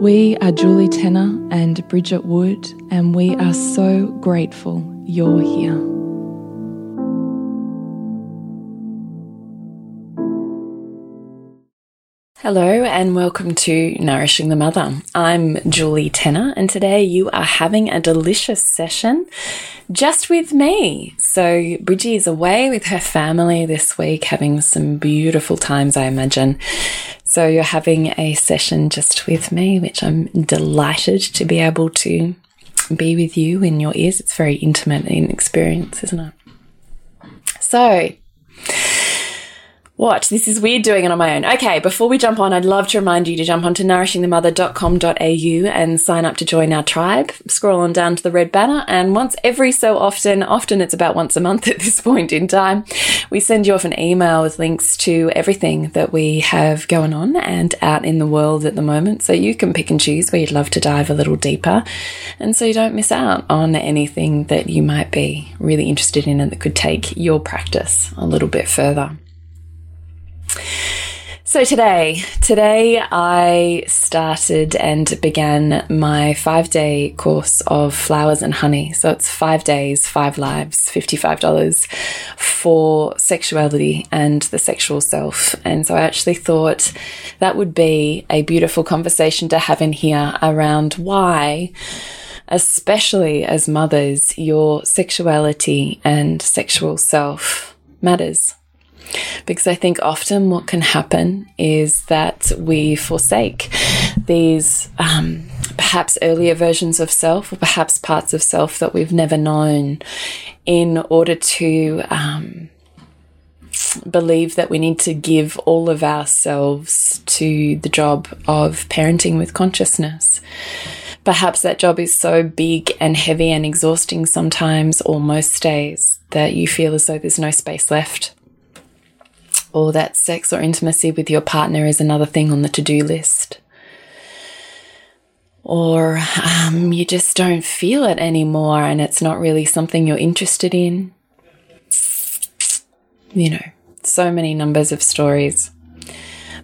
We are Julie Tenner and Bridget Wood, and we are so grateful you're here. Hello, and welcome to Nourishing the Mother. I'm Julie Tenner, and today you are having a delicious session just with me. So, Bridgie is away with her family this week, having some beautiful times, I imagine. So you're having a session just with me, which I'm delighted to be able to be with you in your ears. It's very intimate in experience, isn't it? So, what? This is weird doing it on my own. Okay, before we jump on, I'd love to remind you to jump onto nourishingthemother.com.au and sign up to join our tribe. Scroll on down to the red banner, and once every so often, often it's about once a month at this point in time, we send you off an email with links to everything that we have going on and out in the world at the moment. So you can pick and choose where you'd love to dive a little deeper, and so you don't miss out on anything that you might be really interested in and that could take your practice a little bit further. So today, today I started and began my five day course of flowers and honey. So it's five days, five lives, $55 for sexuality and the sexual self. And so I actually thought that would be a beautiful conversation to have in here around why especially as mothers, your sexuality and sexual self matters. Because I think often what can happen is that we forsake these um, perhaps earlier versions of self or perhaps parts of self that we've never known in order to um, believe that we need to give all of ourselves to the job of parenting with consciousness. Perhaps that job is so big and heavy and exhausting sometimes, or most days, that you feel as though there's no space left or that sex or intimacy with your partner is another thing on the to do list. Or um, you just don't feel it anymore and it's not really something you're interested in. You know, so many numbers of stories.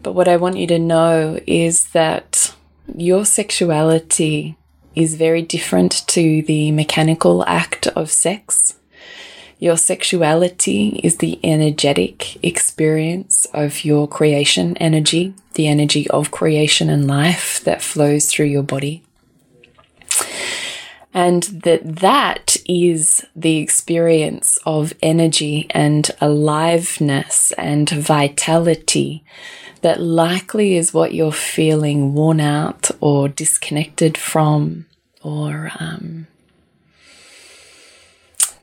But what I want you to know is that your sexuality is very different to the mechanical act of sex. Your sexuality is the energetic experience of your creation energy, the energy of creation and life that flows through your body. And that that is the experience of energy and aliveness and vitality that likely is what you're feeling worn out or disconnected from or um,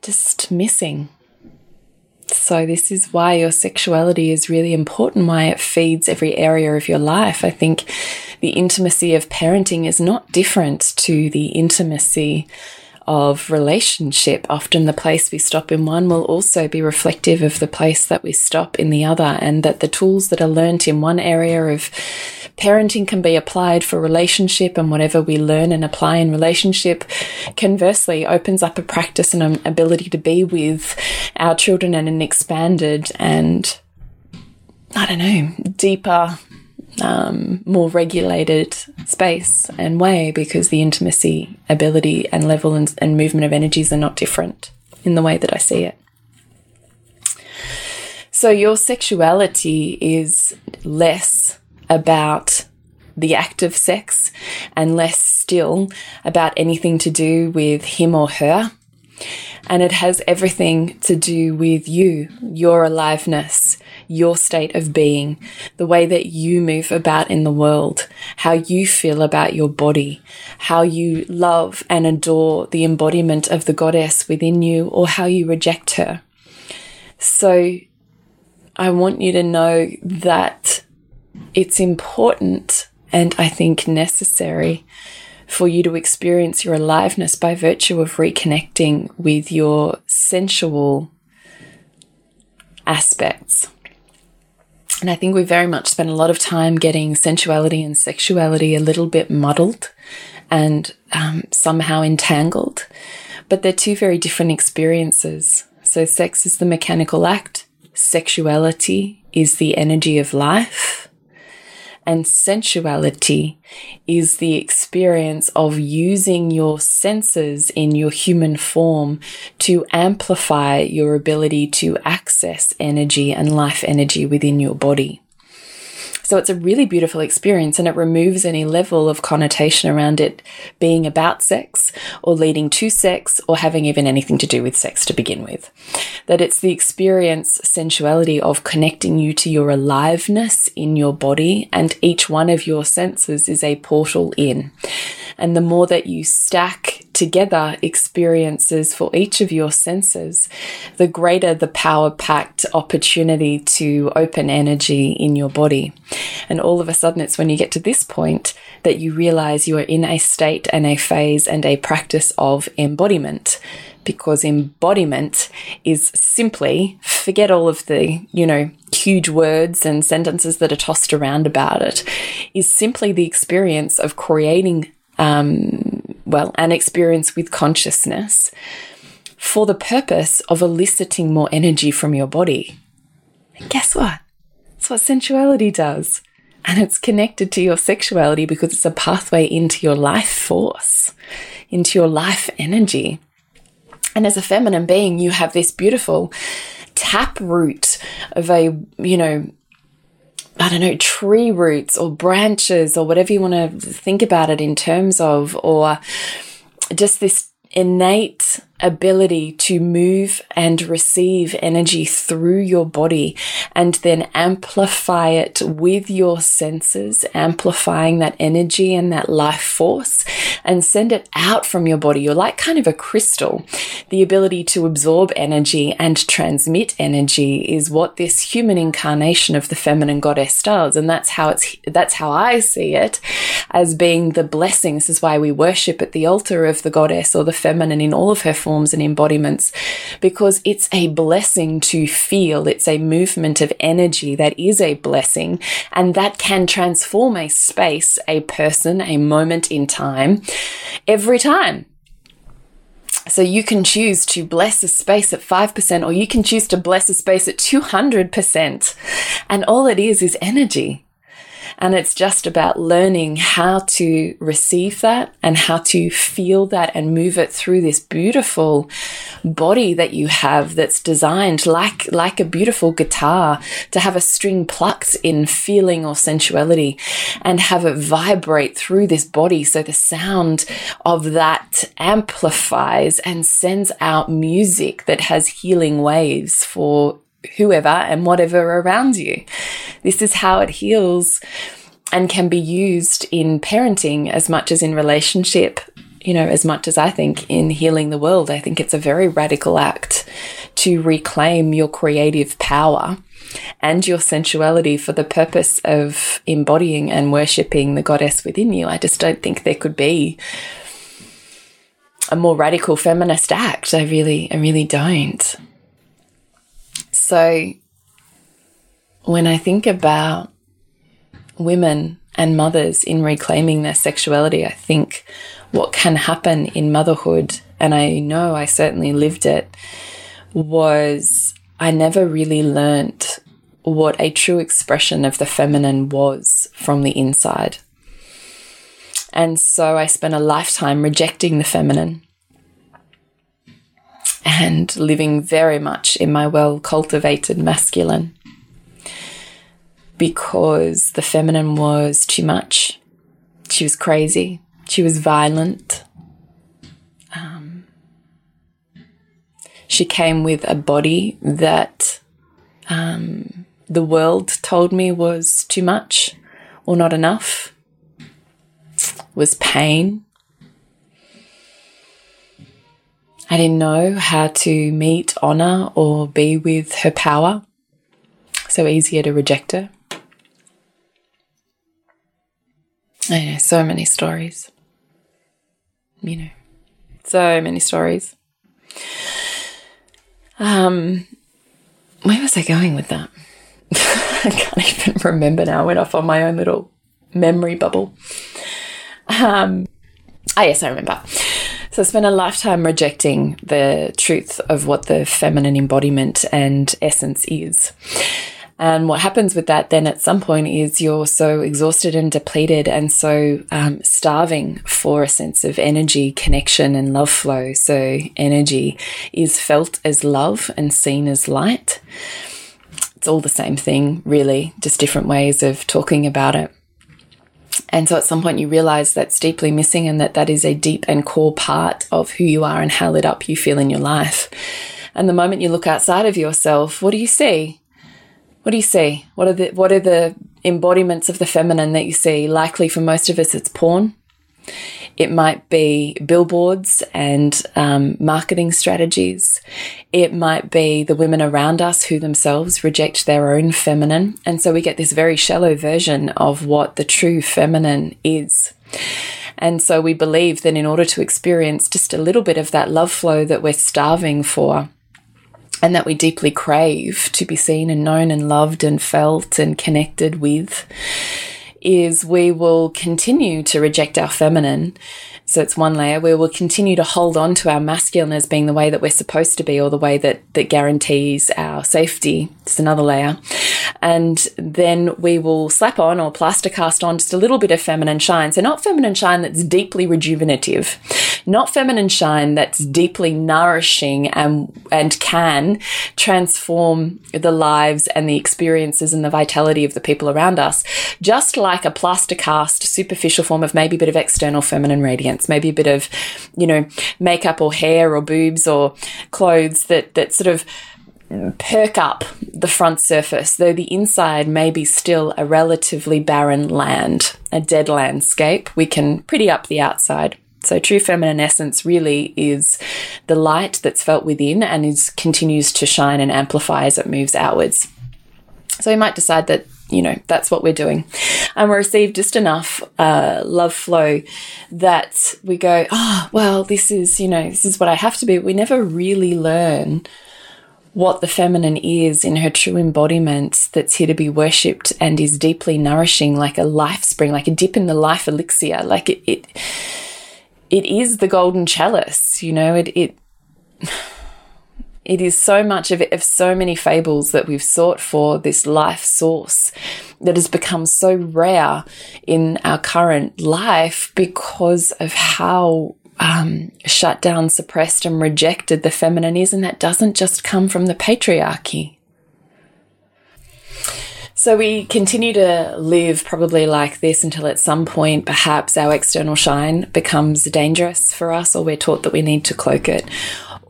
just missing. So, this is why your sexuality is really important, why it feeds every area of your life. I think the intimacy of parenting is not different to the intimacy of relationship. Often the place we stop in one will also be reflective of the place that we stop in the other, and that the tools that are learnt in one area of parenting can be applied for relationship, and whatever we learn and apply in relationship, conversely, opens up a practice and an ability to be with our children in an expanded and I don't know, deeper um, more regulated space and way because the intimacy, ability, and level and, and movement of energies are not different in the way that I see it. So, your sexuality is less about the act of sex and less still about anything to do with him or her. And it has everything to do with you, your aliveness, your state of being, the way that you move about in the world, how you feel about your body, how you love and adore the embodiment of the goddess within you, or how you reject her. So I want you to know that it's important and I think necessary for you to experience your aliveness by virtue of reconnecting with your sensual aspects. And I think we very much spend a lot of time getting sensuality and sexuality a little bit muddled and um, somehow entangled. But they're two very different experiences. So, sex is the mechanical act, sexuality is the energy of life and sensuality is the experience of using your senses in your human form to amplify your ability to access energy and life energy within your body. So it's a really beautiful experience and it removes any level of connotation around it being about sex or leading to sex or having even anything to do with sex to begin with. That it's the experience, sensuality of connecting you to your aliveness in your body and each one of your senses is a portal in. And the more that you stack together experiences for each of your senses, the greater the power packed opportunity to open energy in your body. And all of a sudden, it's when you get to this point that you realize you are in a state and a phase and a practice of embodiment. Because embodiment is simply forget all of the, you know, huge words and sentences that are tossed around about it, is simply the experience of creating, um, well, an experience with consciousness for the purpose of eliciting more energy from your body. And guess what? That's what sensuality does. And it's connected to your sexuality because it's a pathway into your life force, into your life energy. And as a feminine being, you have this beautiful tap root of a, you know, I don't know, tree roots or branches or whatever you want to think about it in terms of, or just this innate ability to move and receive energy through your body and then amplify it with your senses, amplifying that energy and that life force and send it out from your body. You're like kind of a crystal. The ability to absorb energy and transmit energy is what this human incarnation of the feminine goddess does. And that's how it's, that's how I see it as being the blessing. This is why we worship at the altar of the goddess or the feminine in all of her forms and embodiments because it's a blessing to feel. It's a movement of energy that is a blessing and that can transform a space, a person, a moment in time every time. So you can choose to bless a space at 5% or you can choose to bless a space at 200%. And all it is is energy. And it's just about learning how to receive that and how to feel that and move it through this beautiful body that you have that's designed like, like a beautiful guitar to have a string plucked in feeling or sensuality and have it vibrate through this body. So the sound of that amplifies and sends out music that has healing waves for whoever and whatever around you. This is how it heals and can be used in parenting as much as in relationship, you know, as much as I think in healing the world. I think it's a very radical act to reclaim your creative power and your sensuality for the purpose of embodying and worshipping the goddess within you. I just don't think there could be a more radical feminist act. I really, I really don't. So when I think about women and mothers in reclaiming their sexuality, I think what can happen in motherhood, and I know I certainly lived it, was I never really learnt what a true expression of the feminine was from the inside. And so I spent a lifetime rejecting the feminine and living very much in my well cultivated masculine because the feminine was too much. She was crazy. She was violent. Um, she came with a body that um, the world told me was too much or not enough, was pain. I didn't know how to meet, honor, or be with her power. So easier to reject her. I know so many stories. You know, so many stories. Um, where was I going with that? I can't even remember now. I went off on my own little memory bubble. Um, ah, yes, I remember. So I spent a lifetime rejecting the truth of what the feminine embodiment and essence is. And what happens with that then at some point is you're so exhausted and depleted and so um, starving for a sense of energy, connection, and love flow. So energy is felt as love and seen as light. It's all the same thing, really, just different ways of talking about it. And so at some point you realize that's deeply missing and that that is a deep and core part of who you are and how lit up you feel in your life. And the moment you look outside of yourself, what do you see? What do you see? What are the what are the embodiments of the feminine that you see? Likely for most of us, it's porn. It might be billboards and um, marketing strategies. It might be the women around us who themselves reject their own feminine. And so we get this very shallow version of what the true feminine is. And so we believe that in order to experience just a little bit of that love flow that we're starving for, and that we deeply crave to be seen and known and loved and felt and connected with is we will continue to reject our feminine so it's one layer where we'll continue to hold on to our masculine as being the way that we're supposed to be or the way that, that guarantees our safety. It's another layer. And then we will slap on or plaster cast on just a little bit of feminine shine. So not feminine shine that's deeply rejuvenative, not feminine shine that's deeply nourishing and, and can transform the lives and the experiences and the vitality of the people around us, just like a plaster cast superficial form of maybe a bit of external feminine radiance maybe a bit of, you know, makeup or hair or boobs or clothes that, that sort of perk up the front surface, though the inside may be still a relatively barren land, a dead landscape. We can pretty up the outside. So true feminine essence really is the light that's felt within and is continues to shine and amplify as it moves outwards. So you might decide that you know, that's what we're doing. And we receive just enough uh, love flow that we go, oh, well, this is, you know, this is what I have to be. We never really learn what the feminine is in her true embodiment that's here to be worshipped and is deeply nourishing, like a life spring, like a dip in the life elixir. Like it, it, it is the golden chalice, you know, it, it, it is so much of, it, of so many fables that we've sought for this life source that has become so rare in our current life because of how um, shut down, suppressed, and rejected the feminine is. And that doesn't just come from the patriarchy. So we continue to live probably like this until at some point, perhaps our external shine becomes dangerous for us, or we're taught that we need to cloak it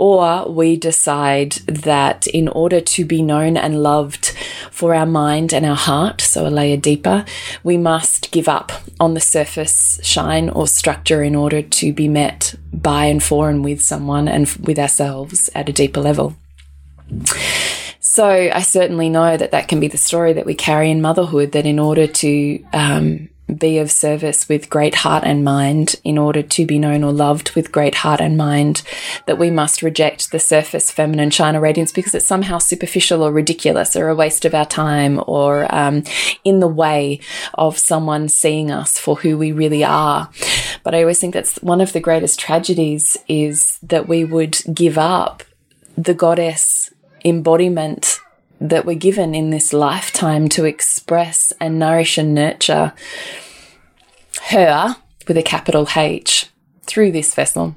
or we decide that in order to be known and loved for our mind and our heart, so a layer deeper, we must give up on the surface shine or structure in order to be met by and for and with someone and with ourselves at a deeper level. So I certainly know that that can be the story that we carry in motherhood, that in order to um, be of service with great heart and mind in order to be known or loved with great heart and mind, that we must reject the surface feminine shiner radiance because it's somehow superficial or ridiculous or a waste of our time or um, in the way of someone seeing us for who we really are. But I always think that's one of the greatest tragedies is that we would give up the goddess embodiment that we're given in this lifetime to express and nourish and nurture her with a capital H through this vessel.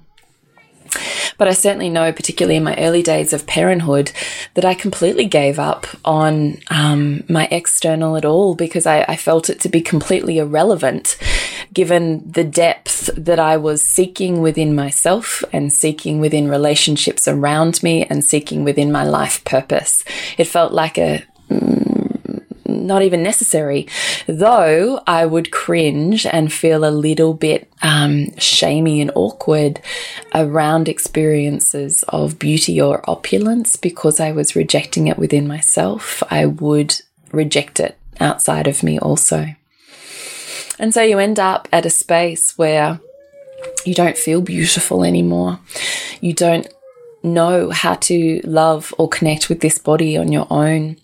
But I certainly know, particularly in my early days of parenthood, that I completely gave up on um, my external at all because I, I felt it to be completely irrelevant given the depth that I was seeking within myself and seeking within relationships around me and seeking within my life purpose. It felt like a mm, not even necessary, though I would cringe and feel a little bit um, shamey and awkward around experiences of beauty or opulence because I was rejecting it within myself. I would reject it outside of me also. And so you end up at a space where you don't feel beautiful anymore. You don't know how to love or connect with this body on your own.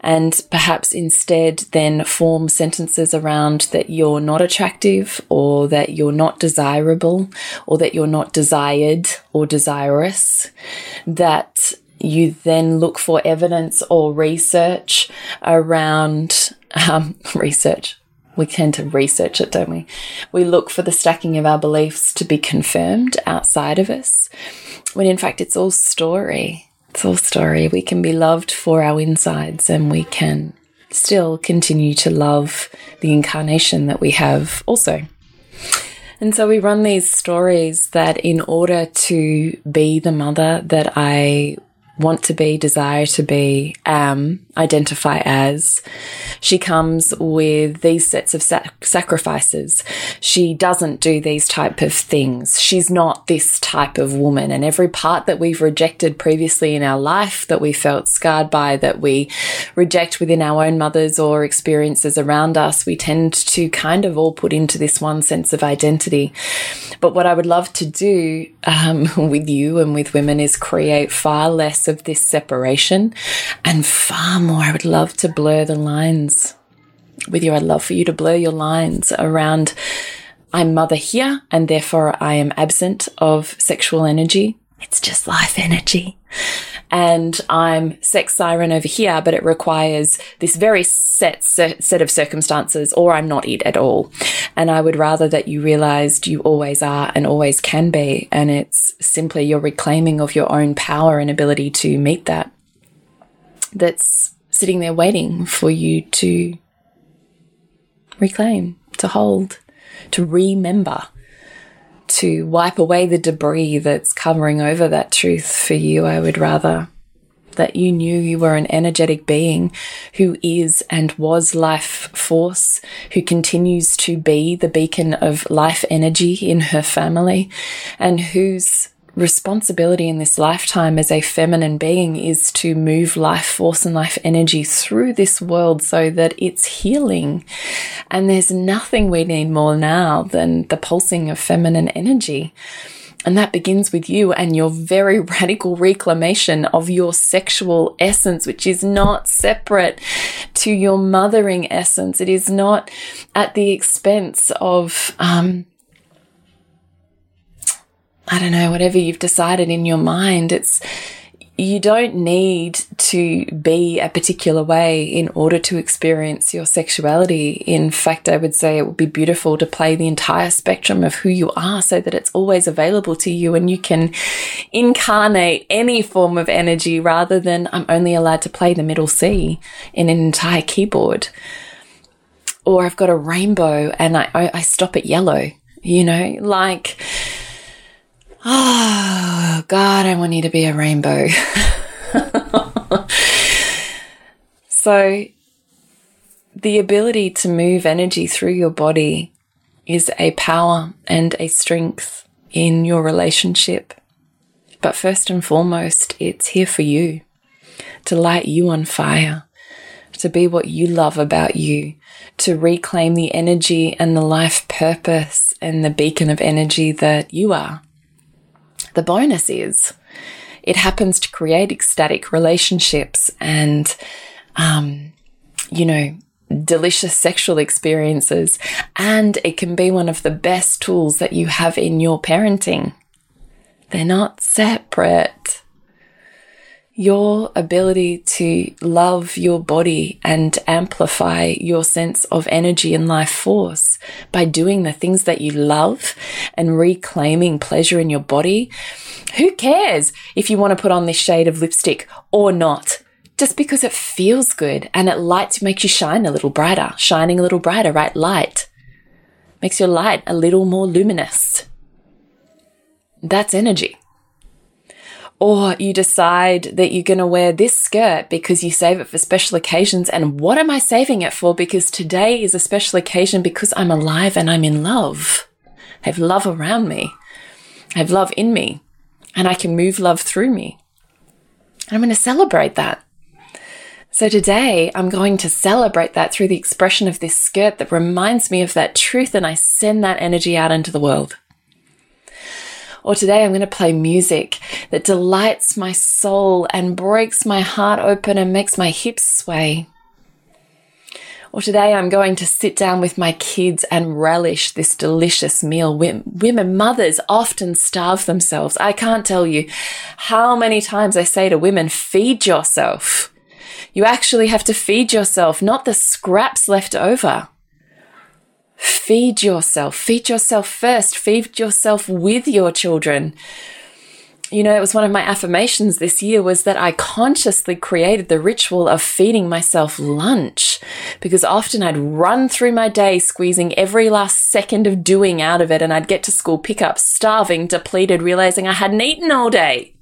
And perhaps instead then form sentences around that you're not attractive or that you're not desirable or that you're not desired or desirous. That you then look for evidence or research around um, research we tend to research it, don't we? We look for the stacking of our beliefs to be confirmed outside of us, when in fact it's all story. It's all story. We can be loved for our insides and we can still continue to love the incarnation that we have also. And so we run these stories that in order to be the mother that I want to be, desire to be, um, identify as. She comes with these sets of sac sacrifices. She doesn't do these type of things. She's not this type of woman. And every part that we've rejected previously in our life that we felt scarred by, that we reject within our own mothers or experiences around us, we tend to kind of all put into this one sense of identity. But what I would love to do um, with you and with women is create far less of this separation and far more. I would love to blur the lines with you. I'd love for you to blur your lines around I'm mother here and therefore I am absent of sexual energy. It's just life energy. And I'm sex siren over here, but it requires this very set set of circumstances or I'm not it at all. And I would rather that you realized you always are and always can be. And it's simply your reclaiming of your own power and ability to meet that. That's sitting there waiting for you to reclaim, to hold, to remember, to wipe away the debris that's covering over that truth for you. I would rather that you knew you were an energetic being who is and was life force, who continues to be the beacon of life energy in her family, and whose responsibility in this lifetime as a feminine being is to move life force and life energy through this world so that it's healing. And there's nothing we need more now than the pulsing of feminine energy. And that begins with you and your very radical reclamation of your sexual essence, which is not separate to your mothering essence. It is not at the expense of, um, I don't know, whatever you've decided in your mind. It's, you don't need to be a particular way in order to experience your sexuality. In fact, I would say it would be beautiful to play the entire spectrum of who you are so that it's always available to you and you can incarnate any form of energy rather than I'm only allowed to play the middle C in an entire keyboard. Or I've got a rainbow and I, I, stop at yellow, you know, like, Oh, God, I want you to be a rainbow. so, the ability to move energy through your body is a power and a strength in your relationship. But first and foremost, it's here for you to light you on fire, to be what you love about you, to reclaim the energy and the life purpose and the beacon of energy that you are. The bonus is it happens to create ecstatic relationships and, um, you know, delicious sexual experiences. And it can be one of the best tools that you have in your parenting. They're not separate your ability to love your body and amplify your sense of energy and life force by doing the things that you love and reclaiming pleasure in your body. Who cares if you want to put on this shade of lipstick or not? Just because it feels good and it lights, makes you shine a little brighter, shining a little brighter, right? Light makes your light a little more luminous. That's energy. Or you decide that you're going to wear this skirt because you save it for special occasions. And what am I saving it for? Because today is a special occasion because I'm alive and I'm in love. I have love around me. I have love in me and I can move love through me. I'm going to celebrate that. So today I'm going to celebrate that through the expression of this skirt that reminds me of that truth and I send that energy out into the world. Or today I'm going to play music that delights my soul and breaks my heart open and makes my hips sway. Or today I'm going to sit down with my kids and relish this delicious meal. Women, mothers often starve themselves. I can't tell you how many times I say to women, feed yourself. You actually have to feed yourself, not the scraps left over. Feed yourself. Feed yourself first. Feed yourself with your children. You know, it was one of my affirmations this year was that I consciously created the ritual of feeding myself lunch because often I'd run through my day squeezing every last second of doing out of it and I'd get to school pickup starving, depleted, realizing I hadn't eaten all day.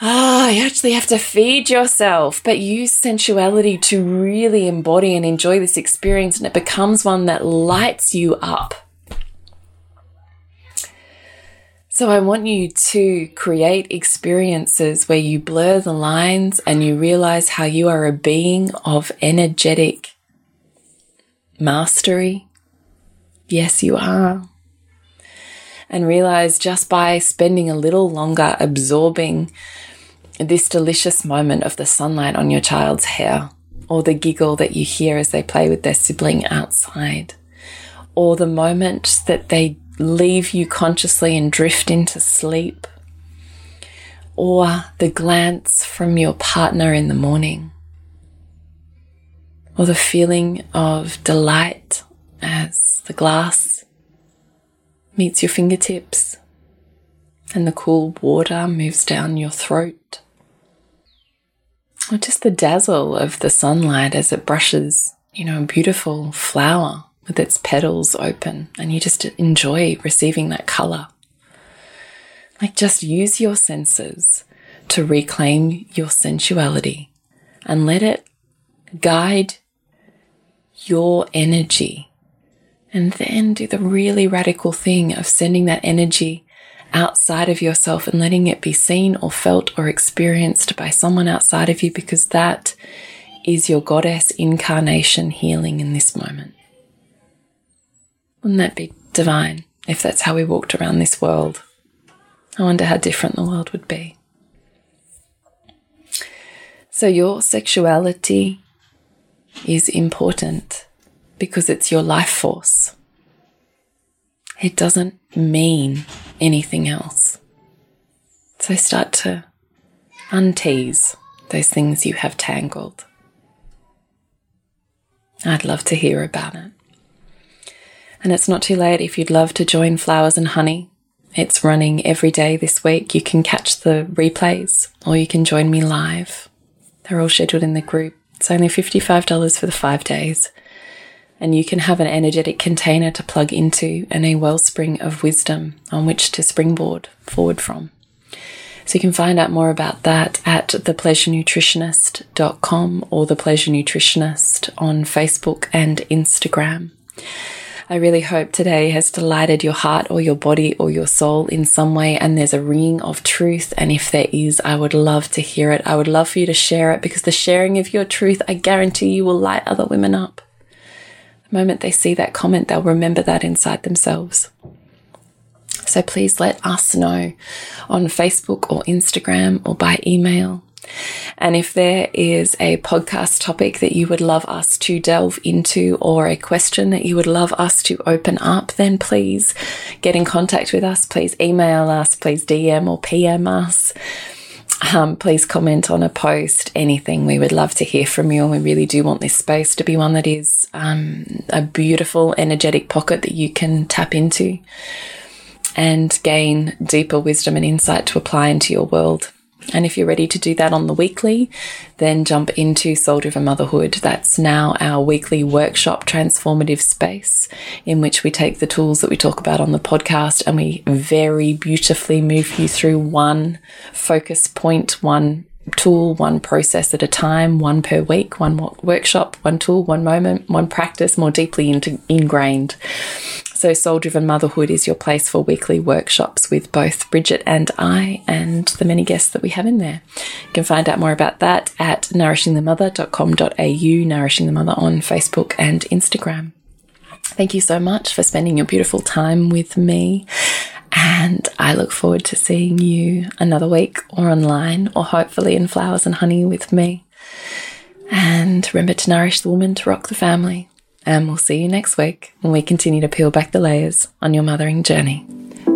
Ah, oh, you actually have to feed yourself, but use sensuality to really embody and enjoy this experience, and it becomes one that lights you up. So, I want you to create experiences where you blur the lines and you realize how you are a being of energetic mastery. Yes, you are. And realize just by spending a little longer absorbing this delicious moment of the sunlight on your child's hair, or the giggle that you hear as they play with their sibling outside, or the moment that they leave you consciously and drift into sleep, or the glance from your partner in the morning, or the feeling of delight as the glass meets your fingertips and the cool water moves down your throat. Or just the dazzle of the sunlight as it brushes, you know, a beautiful flower with its petals open, and you just enjoy receiving that color. Like, just use your senses to reclaim your sensuality and let it guide your energy. And then do the really radical thing of sending that energy outside of yourself and letting it be seen or felt or experienced by someone outside of you because that is your goddess incarnation healing in this moment. Wouldn't that be divine if that's how we walked around this world? I wonder how different the world would be. So, your sexuality is important because it's your life force. It doesn't mean anything else. So start to untease those things you have tangled. I'd love to hear about it. And it's not too late if you'd love to join Flowers and Honey. It's running every day this week. You can catch the replays or you can join me live. They're all scheduled in the group. It's only $55 for the five days and you can have an energetic container to plug into and a wellspring of wisdom on which to springboard forward from. So you can find out more about that at thepleasurenutritionist.com or the Pleasure Nutritionist on Facebook and Instagram. I really hope today has delighted your heart or your body or your soul in some way and there's a ring of truth. And if there is, I would love to hear it. I would love for you to share it because the sharing of your truth, I guarantee you will light other women up. The moment they see that comment, they'll remember that inside themselves. So please let us know on Facebook or Instagram or by email. And if there is a podcast topic that you would love us to delve into or a question that you would love us to open up, then please get in contact with us. Please email us, please DM or PM us. Um, please comment on a post, anything. We would love to hear from you. And we really do want this space to be one that is um, a beautiful, energetic pocket that you can tap into and gain deeper wisdom and insight to apply into your world. And if you're ready to do that on the weekly, then jump into Soul Driven Motherhood. That's now our weekly workshop transformative space in which we take the tools that we talk about on the podcast and we very beautifully move you through one focus point, one tool, one process at a time, one per week, one workshop, one tool, one moment, one practice more deeply into, ingrained. So, Soul Driven Motherhood is your place for weekly workshops with both Bridget and I, and the many guests that we have in there. You can find out more about that at nourishingthemother.com.au, Nourishing the Mother on Facebook and Instagram. Thank you so much for spending your beautiful time with me. And I look forward to seeing you another week or online or hopefully in Flowers and Honey with me. And remember to nourish the woman to rock the family. And we'll see you next week when we continue to peel back the layers on your mothering journey.